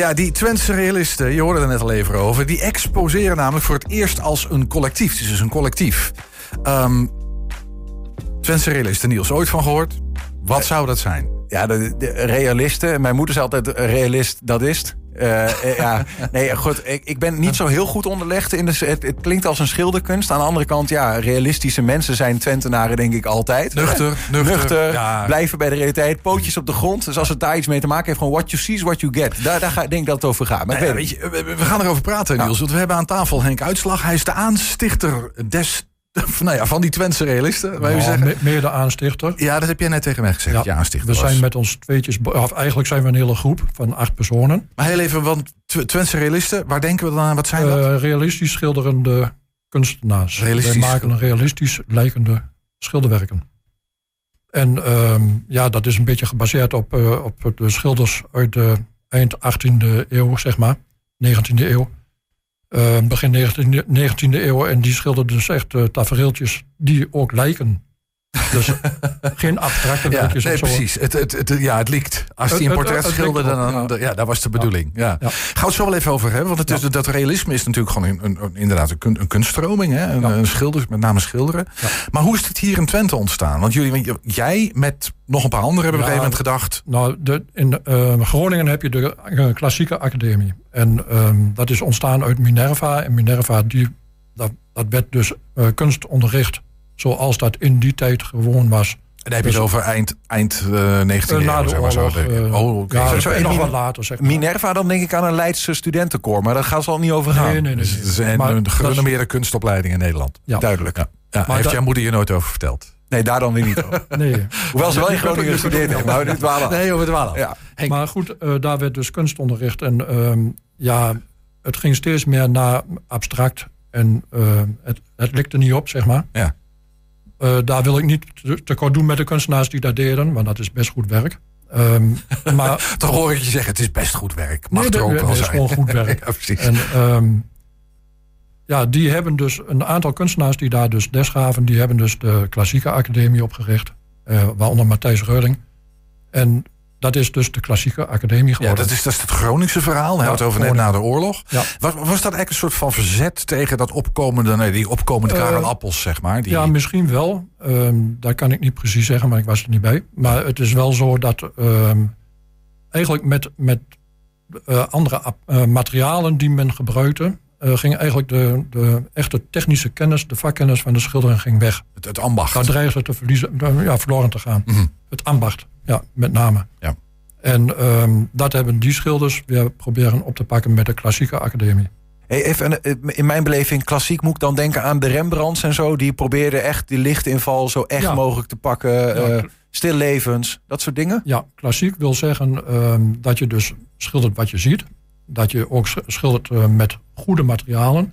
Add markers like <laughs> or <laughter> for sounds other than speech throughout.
Ja, die Twentse realisten, je hoorde er net al even over... die exposeren namelijk voor het eerst als een collectief. Het is dus een collectief. Um, Twentse realisten, Niels, ooit van gehoord? Wat zou dat zijn? Ja, de, de realisten. Mijn moeder is altijd realist, dat is uh, ja, nee, goed. Ik, ik ben niet zo heel goed onderlegd. In de, het, het, klinkt als een schilderkunst. Aan de andere kant, ja, realistische mensen zijn Twentenaren, denk ik altijd. Nuchter, <laughs> nuchter. nuchter Blijven bij de realiteit. Pootjes op de grond. Dus als het daar iets mee te maken heeft, gewoon what you see is what you get. Daar, daar ga, denk ik dat het over gaat. Maar nou weet je, we, gaan erover praten, Niels. Want we hebben aan tafel Henk Uitslag. Hij is de aanstichter des <laughs> nou ja, van die Twentse realisten. Nou, zeggen. meer de aanstichter. Ja, dat heb jij net tegen mij gezegd. Ja, aanstichter we zijn met ons tweetjes, of eigenlijk zijn we een hele groep van acht personen. Maar heel even, want Twentse realisten, waar denken we dan aan? Wat zijn dat? Uh, realistisch schilderende kunstenaars. Wij maken een realistisch lijkende schilderwerken. En uh, ja, dat is een beetje gebaseerd op, uh, op de schilders uit de eind 18e eeuw, zeg maar, 19e eeuw. Uh, begin 19e, eeuw. En die schilderde dus echt uh, tafereeltjes die ook lijken. Dus geen abstracte ja, werkjes nee, of zo. precies. Het, het, het, ja, het liekt. Als hij een portret schilderde, dan, ja. ja, dat was de bedoeling. Ja. Ja. Gaan we het zo wel even over hebben. Want het is, dat realisme is natuurlijk gewoon een, een, inderdaad een, een kunststroming. Hè? Een, een schilder, met name schilderen. Maar hoe is het hier in Twente ontstaan? Want jullie, jij met nog een paar anderen hebben op een gegeven moment gedacht... Nou, de, in uh, Groningen heb je de uh, klassieke academie. En uh, dat is ontstaan uit Minerva. En Minerva, die, dat, dat werd dus uh, kunstonderricht zoals dat in die tijd gewoon was. En dan heb je dus, het over eind, eind uh, 19e uh, eeuw, zeg maar zo. Uh, oh, okay. ja, zo, nog wat later, zeg maar. Minerva, dan denk ik aan een Leidse studentenkoor. Maar daar gaat ze al niet over gaan. Nee, nee, nee. Dus het is een, een gerenommeerde kunstopleiding in Nederland. Ja. Duidelijk. Ja. Ja, maar heeft jouw moeder je nooit over verteld? Nee, daar dan weer niet over. <laughs> nee. Hoewel ze wel in Groningen gestudeerd heeft. Dwalen. Nee, over dwalen. Ja. Maar goed, uh, daar werd dus kunstonderricht. En uh, ja, het ging steeds meer naar abstract. En uh, het, het likte niet op, zeg maar. Ja. Uh, daar wil ik niet tekort doen met de kunstenaars die dat deden, want dat is best goed werk. Um, <laughs> maar, Toch hoor ik je zeggen, het is best goed werk. Mag nee, er ook wel zijn. Het is gewoon goed werk. <laughs> ja, precies. En, um, ja, die hebben dus een aantal kunstenaars die daar dus les gaven, die hebben dus de klassieke academie opgericht, uh, waaronder Matthijs Reuling. En dat is dus de klassieke academie geworden. Ja, dat is, dat is het Groningse verhaal. Hij had het over net na de oorlog. Ja. Was, was dat eigenlijk een soort van verzet tegen dat opkomende, nee, die opkomende uh, Karel Appels, zeg maar? Die... Ja, misschien wel. Um, dat kan ik niet precies zeggen, maar ik was er niet bij. Maar het is wel zo dat um, eigenlijk met, met uh, andere uh, materialen die men gebruikte, uh, ging eigenlijk de, de echte technische kennis, de vakkennis van de schildering ging weg. Het, het ambacht. Daar dreigde te verliezen, ja, verloren te gaan. Mm -hmm. Het ambacht. Ja, met name. Ja. En um, dat hebben die schilders weer proberen op te pakken met de klassieke academie. Hey, even, eh, in mijn beleving, klassiek moet ik dan denken aan de Rembrandts en zo. Die probeerden echt die lichtinval zo echt ja. mogelijk te pakken. Ja, uh, stillevens, dat soort dingen? Ja, klassiek wil zeggen um, dat je dus schildert wat je ziet. Dat je ook schildert uh, met goede materialen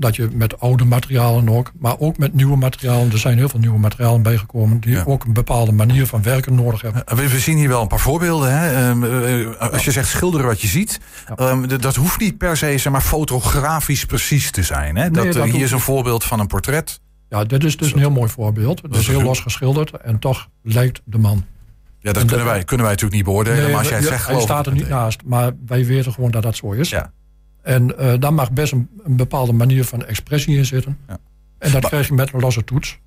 dat je met oude materialen ook, maar ook met nieuwe materialen. Er zijn heel veel nieuwe materialen bijgekomen die ja. ook een bepaalde manier van werken nodig hebben. We, we zien hier wel een paar voorbeelden. Hè? Um, uh, als je zegt schilderen wat je ziet, um, dat hoeft niet per se zeg maar, fotografisch precies te zijn. Hè? Dat, nee, dat hier is een voorbeeld van een portret. Ja, dit is dus een heel mooi voorbeeld. Het is heel los geschilderd en toch lijkt de man. Ja, dat kunnen, wij, kunnen wij natuurlijk niet beoordelen. Nee, maar als jij het zegt, Hij staat er niet naast, maar wij weten gewoon dat dat zo is. Ja. En uh, daar mag best een, een, bepaalde manier van expressie in zitten. Ja. En dat maar, krijg je met een losse toets.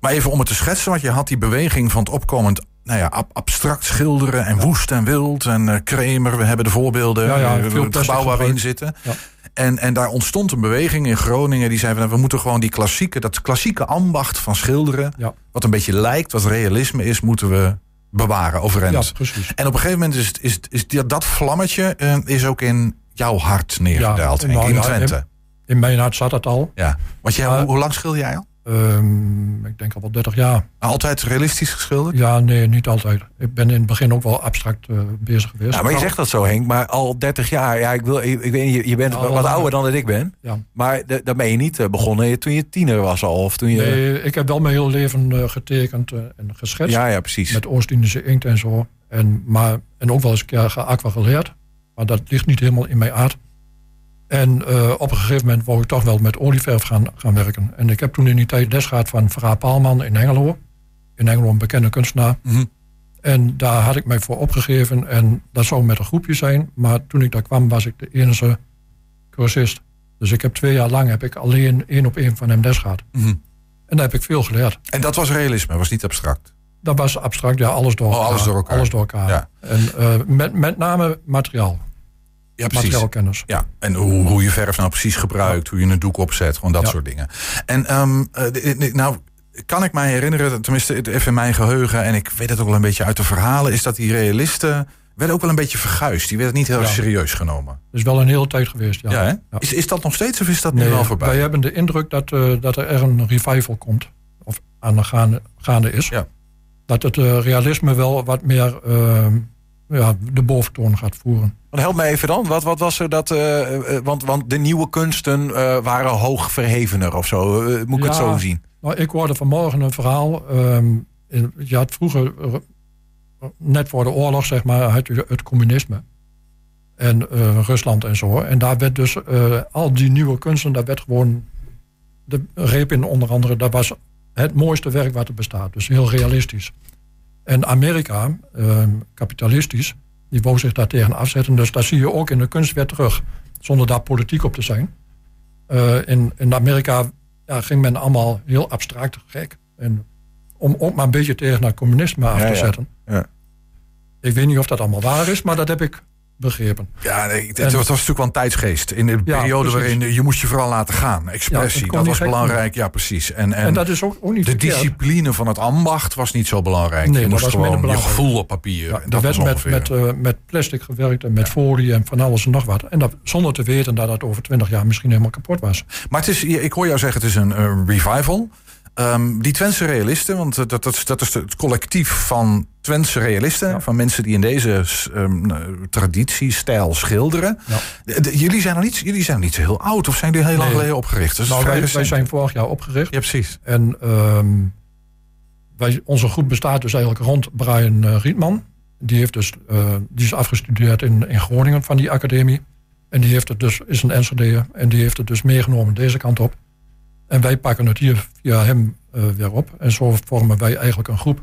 Maar even om het te schetsen, want je had die beweging van het opkomend nou ja, ab abstract schilderen en woest en wild en uh, Kremer. We hebben de voorbeelden, ja, ja, uh, het gebouw waar we in zitten. Ja. En, en daar ontstond een beweging in Groningen die zei van we moeten gewoon die klassieke, dat klassieke ambacht van schilderen, wat een beetje lijkt, wat realisme is, moeten we bewaren overeind. Ja, precies. En op een gegeven moment is, is, is dat, dat vlammetje uh, is ook in jouw hart neergedaald, ja, nou, in Twente? In, in, mijn hart zat het al. Ja. Want jij, uh, hoe lang schilder jij al? Um, ik denk al wel 30 jaar. Altijd realistisch geschilderd? Ja, nee, niet altijd. Ik ben in het begin ook wel abstract uh, bezig geweest. Ja, maar je zegt dat zo, Henk. Maar al 30 jaar, ja, ik wil, ik, ik weet, je, je bent ja, wat ouder dan dat ik ben. Ja. Maar dan ben je niet begonnen toen je tiener was al? Of toen je... Nee, ik heb wel mijn hele leven uh, getekend uh, en geschetst. Ja, ja, precies. Met Oost-Indische inkt en zo. En, maar, en ook wel eens een keer geaquarelleerd. Maar dat ligt niet helemaal in mijn aard. En uh, op een gegeven moment wou ik toch wel met olieverf gaan, gaan werken. En ik heb toen in die tijd les gehad van Vera Paalman in Engelo. In Engelo een bekende kunstenaar. Mm -hmm. En daar had ik mij voor opgegeven. En dat zou met een groepje zijn. Maar toen ik daar kwam, was ik de enige cursist. Dus ik heb twee jaar lang heb ik alleen één op één van hem les gehad. Mhm. En daar heb ik veel geleerd. En dat was realisme, was niet abstract? Dat was abstract, ja, alles door elkaar. Oh, alles door elkaar. Alles door elkaar. Ja. En uh, met, met name materiaal. Ja, precies. Materiaalkennis. Ja, en hoe, hoe je verf nou precies gebruikt, hoe je een doek opzet, gewoon dat soort dingen. En um, nou, kan ik mij herinneren, tenminste even in mijn geheugen, en ik weet het ook wel een beetje uit de verhalen, is dat die realisten werden ook wel een beetje verguisd. Die werden niet heel serieus genomen. Dat is wel een hele tijd geweest, ja. ja, Is, is dat nog steeds of is dat nu al voorbij? Wij hebben de indruk dat, uh, dat er een revival komt. Of aan de gaande, gaande is. Ja. Dat het uh, realisme wel wat meer uh, ja, de boventoon gaat voeren. Want help me even dan. Wat, wat was er dat... want, want de nieuwe kunsten waren hoog verhevener of zo. moet ik het zo zien? Nou, ik hoorde vanmorgen een verhaal. Ehm, je had vroeger, net voor de oorlog, zeg maar, had je het communisme. En Rusland en zo. En daar werd dus al die nieuwe kunsten, daar werd gewoon de reep in onder andere, dat was het mooiste werk wat er bestaat. Dus heel realistisch. En Amerika, uh, kapitalistisch, die wou zich daar tegen afzetten. Dus dat zie je ook in de kunst weer terug. Zonder daar politiek op te zijn. in, in Amerika ja, ging men allemaal heel abstract gek. En om ook maar een beetje tegen het communisme af te zetten. Ja. Ik weet niet of dat allemaal waar is, maar dat heb ik begrepen. Ja, nee, het, was, natuurlijk wel een tijdsgeest. In de periode waarin je moest je vooral laten gaan. Expressie, dat was belangrijk. Ja, precies. En, en, en, dat is ook, ook niet De discipline van het ambacht was niet zo belangrijk. Nee, je moest was gewoon je gevoel op papier. Ja, dat werd met, met, uh, met plastic gewerkt en met folie en van alles en nog wat. En dat, zonder te weten dat dat over twintig jaar misschien helemaal kapot was. Maar het is, ik hoor jou zeggen, het is een uh, revival. Um, die Twentse realisten, want dat, dat, dat is het collectief van Twentse realisten. Van mensen die in deze um, traditiestijl schilderen. Ja. jullie, zijn nog niet, jullie zijn nog niet zo heel oud, of zijn jullie heel lang geleden opgericht? Dus nou, wij, wij, zijn vorig jaar opgericht. Ja, precies. En um, wij, onze groep bestaat dus eigenlijk rond Brian uh, Rietman. Die, heeft dus, uh, die is afgestudeerd in, in Groningen van die academie. En die heeft het dus, is een Enschede en die heeft het dus meegenomen deze kant op. En wij pakken het hier via hem uh, weer op. En zo vormen wij eigenlijk een groep.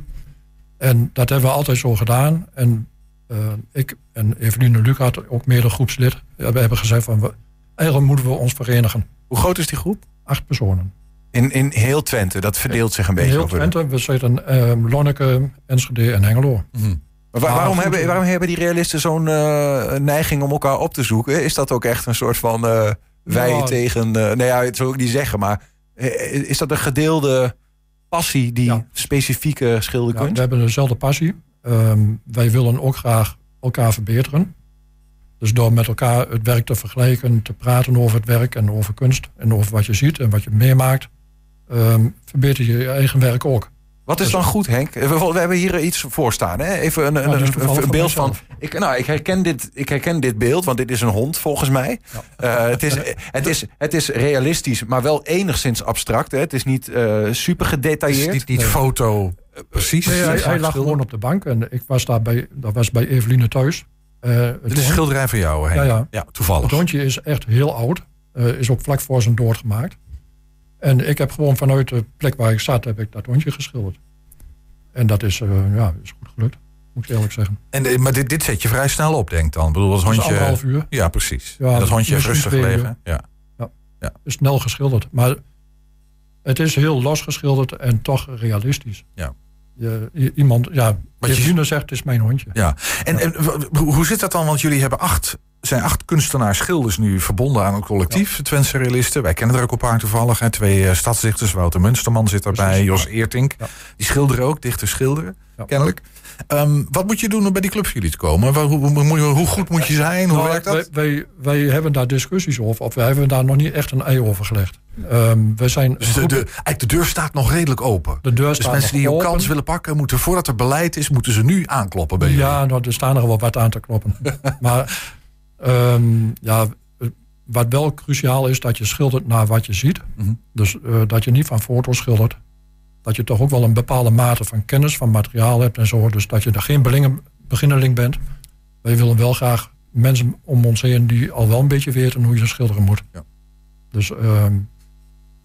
En dat hebben we altijd zo gedaan. En uh, ik en Eveline Lucas, ook mede groepslid, we hebben gezegd van we, eigenlijk moeten we ons verenigen. Hoe groot is die groep? Acht personen. In, in heel Twente, dat verdeelt zich een beetje in heel Twente, we zitten uh, Lonneke, Enschede en Hengelo. Mm waarom, hebben, waarom hebben die realisten zo'n uh, neiging om elkaar op te zoeken? Is dat ook echt een soort van uh, wij nou, tegen... nee, ja, dat zou ik niet zeggen, maar eh, is dat een gedeelde passie, die specifieke schilderkunst? Ja, we hebben dezelfde passie. Ehm, wij willen ook graag elkaar verbeteren. Dus door met elkaar het werk te vergelijken, te praten over het werk en over kunst en over wat je ziet en wat je meemaakt, um, verbeter je je eigen werk ook. Wat is dan goed, Henk? We, hebben hier iets voor staan. Hè? Even een, een, een, beeld van. Ik, nou, ik, herken dit, ik herken dit beeld, want dit is een hond volgens mij. Uh, het, is, <laughs> het, is, het is realistisch, maar wel enigszins abstract. Hè? Het is niet uh, super gedetailleerd. Het is niet, niet foto. Uh, precies. Nee, hij, hij, lag gewoon op de bank en ik was daar bij, dat was bij Eveline thuis. het is een schilderij van jou, Henk. Ja, ja. ja, toevallig. Het hondje is echt heel oud. is ook vlak voor zijn dood gemaakt. En ik heb gewoon vanuit de plek waar ik zat, heb ik dat hondje geschilderd. En dat is, uh, ja, is goed gelukt, moet ik eerlijk zeggen. En, eh, maar dit, dit zet je vrij snel op, denk ik dan? Ik bedoel, dat hondje... anderhalf uur. Ja, precies. Ja, en dat hondje rustig gelegen. Ja. Ja. ja. Is snel geschilderd. Maar het is heel los geschilderd en toch realistisch. Ja. Je, iemand, ja, wat je zegt, is mijn hondje. Ja. En, en hoe zit dat dan? Want jullie hebben acht zijn acht kunstenaars, schilders nu verbonden aan een collectief, ja. Twentse realisten. Wij kennen er ook een paar toevallig. Hè. Twee uh, stadsdichters, Wouter Munsterman zit erbij, Jos Eertink. Die schilderen ook, dichters schilderen, kennelijk. Um, wat moet je doen om bij die club jullie te komen? Hoe, hoe, hoe goed moet je zijn? Hoe nou, werkt dat? Wij, wij, hebben daar discussies over. Of wij hebben daar nog niet echt een ei over gelegd. Um, wij zijn dus de, de, eigenlijk de deur staat nog redelijk open. De deur dus staat mensen die jouw kans willen pakken, moeten voordat er beleid is, moeten ze nu aankloppen bij Ja, nou, er staan er wel wat aan te kloppen. <laughs> maar Um, ja, wat wel cruciaal is, dat je schildert naar wat je ziet. Mhm. Dus uh, dat je niet van foto's schildert. Dat je toch ook wel een bepaalde mate van kennis, van materiaal hebt en zo. Dus dat je er geen beginneling bent. Wij willen wel graag mensen om ons heen die al wel een beetje weten hoe je schilderen moet. Ja. Dus um,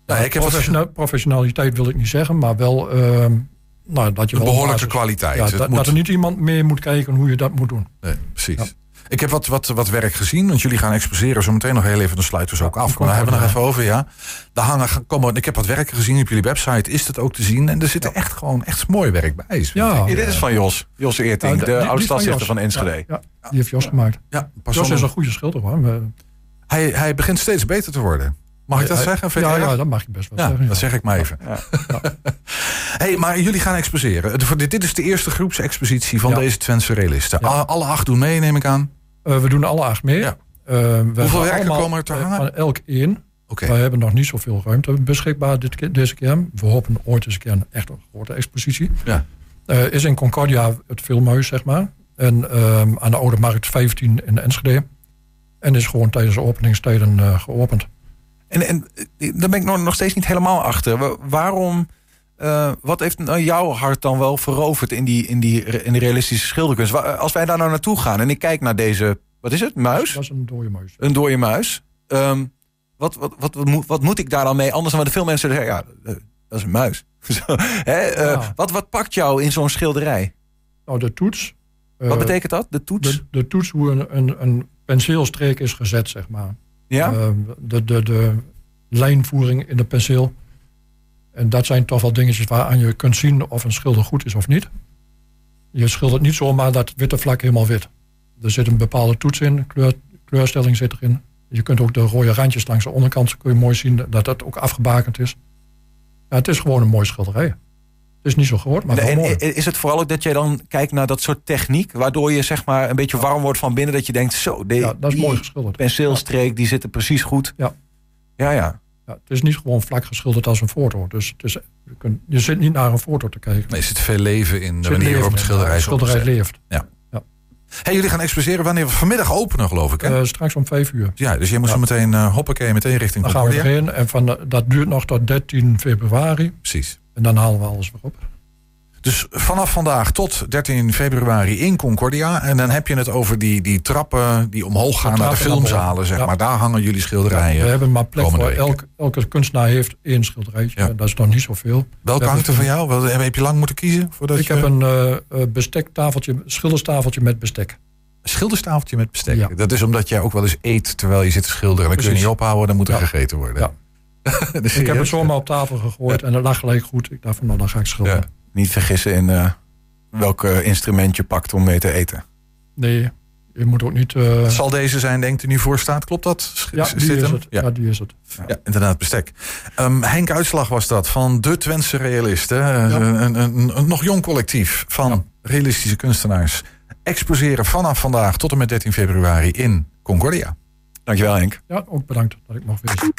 ja, ik heb professionaliteit wil ik niet zeggen, maar wel um, nou, dat je een behoorlijke kwaliteit. Ja, dat, moet... dat, er niet iemand mee moet kijken hoe je dat moet doen. Nee, precies. Ik heb wat, wat, wat werk gezien, want jullie gaan exposeren zo meteen nog heel even, dan sluiten we ze ook af. Maar daar hebben we nog even over, ja. Daar hangen, komen, ik heb wat werk gezien op jullie website, is het ook te zien. En er zit er echt gewoon echt mooi werk bij. Ja, dit is van Jos, Jos Eerting, de oud-stadsdichter van, Enschede. Ja, die heeft Jos gemaakt. Ja, Jos is een goede schilder hoor. Hij, hij begint steeds beter te worden. Mag ik dat zeggen? Ja, ja, dat mag je best wel ja, zeggen. Dat zeg ik maar even. <laughs> hey, maar jullie gaan exposeren. Dit is de eerste groepsexpositie van deze Twentse realisten. Alle acht doen mee, neem ik aan. Uh, we doen alle acht mee. Ja. Uh, Hoeveel werken komen er te hangen? Van elk één. Okay. We hebben nog niet zoveel ruimte beschikbaar dit, deze keer. We hopen ooit eens een keer een echt grote expositie. Ja. Uh, is in Concordia het filmhuis, zeg maar. En ehm, aan de Oude Markt 15 in Enschede. En is gewoon tijdens de openingstijden geopend. En, en daar ben ik nog, nog steeds niet helemaal achter. Waarom... wat heeft nou jouw hart dan wel veroverd in die, in die, in die realistische schilderkunst? Als wij daar nou naartoe gaan en ik kijk naar deze, wat is het, muis? Dat is een dode muis. Een dode muis. Um, wat, wat, wat, wat, moet, wat moet ik daar dan mee? Anders dan veel mensen zeggen, ja, dat is een muis. <laughs> Hè? Uh, wat, wat pakt jou in zo'n schilderij? Nou, de toets. Wat betekent dat, de toets? De, de toets, hoe een, een, een penseelstreek is gezet, zeg maar. Ja? Uh, de, de, de lijnvoering in de penseel. En dat zijn toch wel dingetjes waaraan je kunt zien of een schilder goed is of niet. Je schildert niet zomaar dat witte vlak helemaal wit. Er zit een bepaalde toets in, kleur, kleurstelling zit erin. Je kunt ook de rode randjes langs de onderkant kun je mooi zien dat dat ook afgebakend is. Ja, het is gewoon een mooi schilderij. Het is niet zo groot, maar mooi. Is het vooral ook dat jij dan kijkt naar dat soort techniek, waardoor je zeg maar een beetje warm wordt van binnen, dat je denkt, zo, de, ja, dat is mooi geschilderd. penseelstreek, die zit er precies goed. Ja. Ja, ja. Ja, het is niet gewoon vlak geschilderd als een foto. Dus het is, je, kunt, je zit niet naar een foto te kijken. Nee, er zit veel leven in de manier waarop het schilderij, schilderij leeft. Ja. ja. Hey, jullie gaan exposeren wanneer we vanmiddag openen, geloof ik. Hè? Uh, straks om vijf uur. Ja, dus je moet zo meteen uh, hoppakee, meteen richting Dan gaan we erheen. En van, dat duurt nog tot 13 februari. Precies. En dan halen we alles weer op. Dus vanaf vandaag tot 13 februari in Concordia. En dan heb je het over die, die trappen die omhoog gaan naar de filmzalen. Zeg maar. Daar hangen jullie schilderijen. we hebben maar plek voor. Elk, elke kunstenaar heeft één schilderijtje. Dat is nog niet zoveel. Welke hangt er van jou? Wel, heb je lang moeten kiezen? Voordat ik heb een uh, bestektafeltje, schilderstafeltje met bestek. Schilderstafeltje met bestek? Dat is omdat jij ook wel eens eet terwijl je zit te schilderen. Dan kun je niet ophouden, dan moet er gegeten worden. <laughs> ik heb het zomaar op tafel gegooid en dat lag gelijk goed. Ik dacht van nou, dan ga ik schilderen niet vergissen in uh, welk instrument je pakt om mee te eten. Nee, je moet ook niet... Uh... Zal deze zijn, denkt u nu voor staat? Klopt dat? Ja, die is het. Ja. die is het. Ja, inderdaad, bestek. Um, Henk Uitslag was dat, van de Twentse realisten. Ja. Een, een, een, nog jong collectief van realistische kunstenaars. Exposeren vanaf vandaag tot en met 13 februari in Concordia. Dankjewel Henk. Ja, ook bedankt dat ik mag wezen.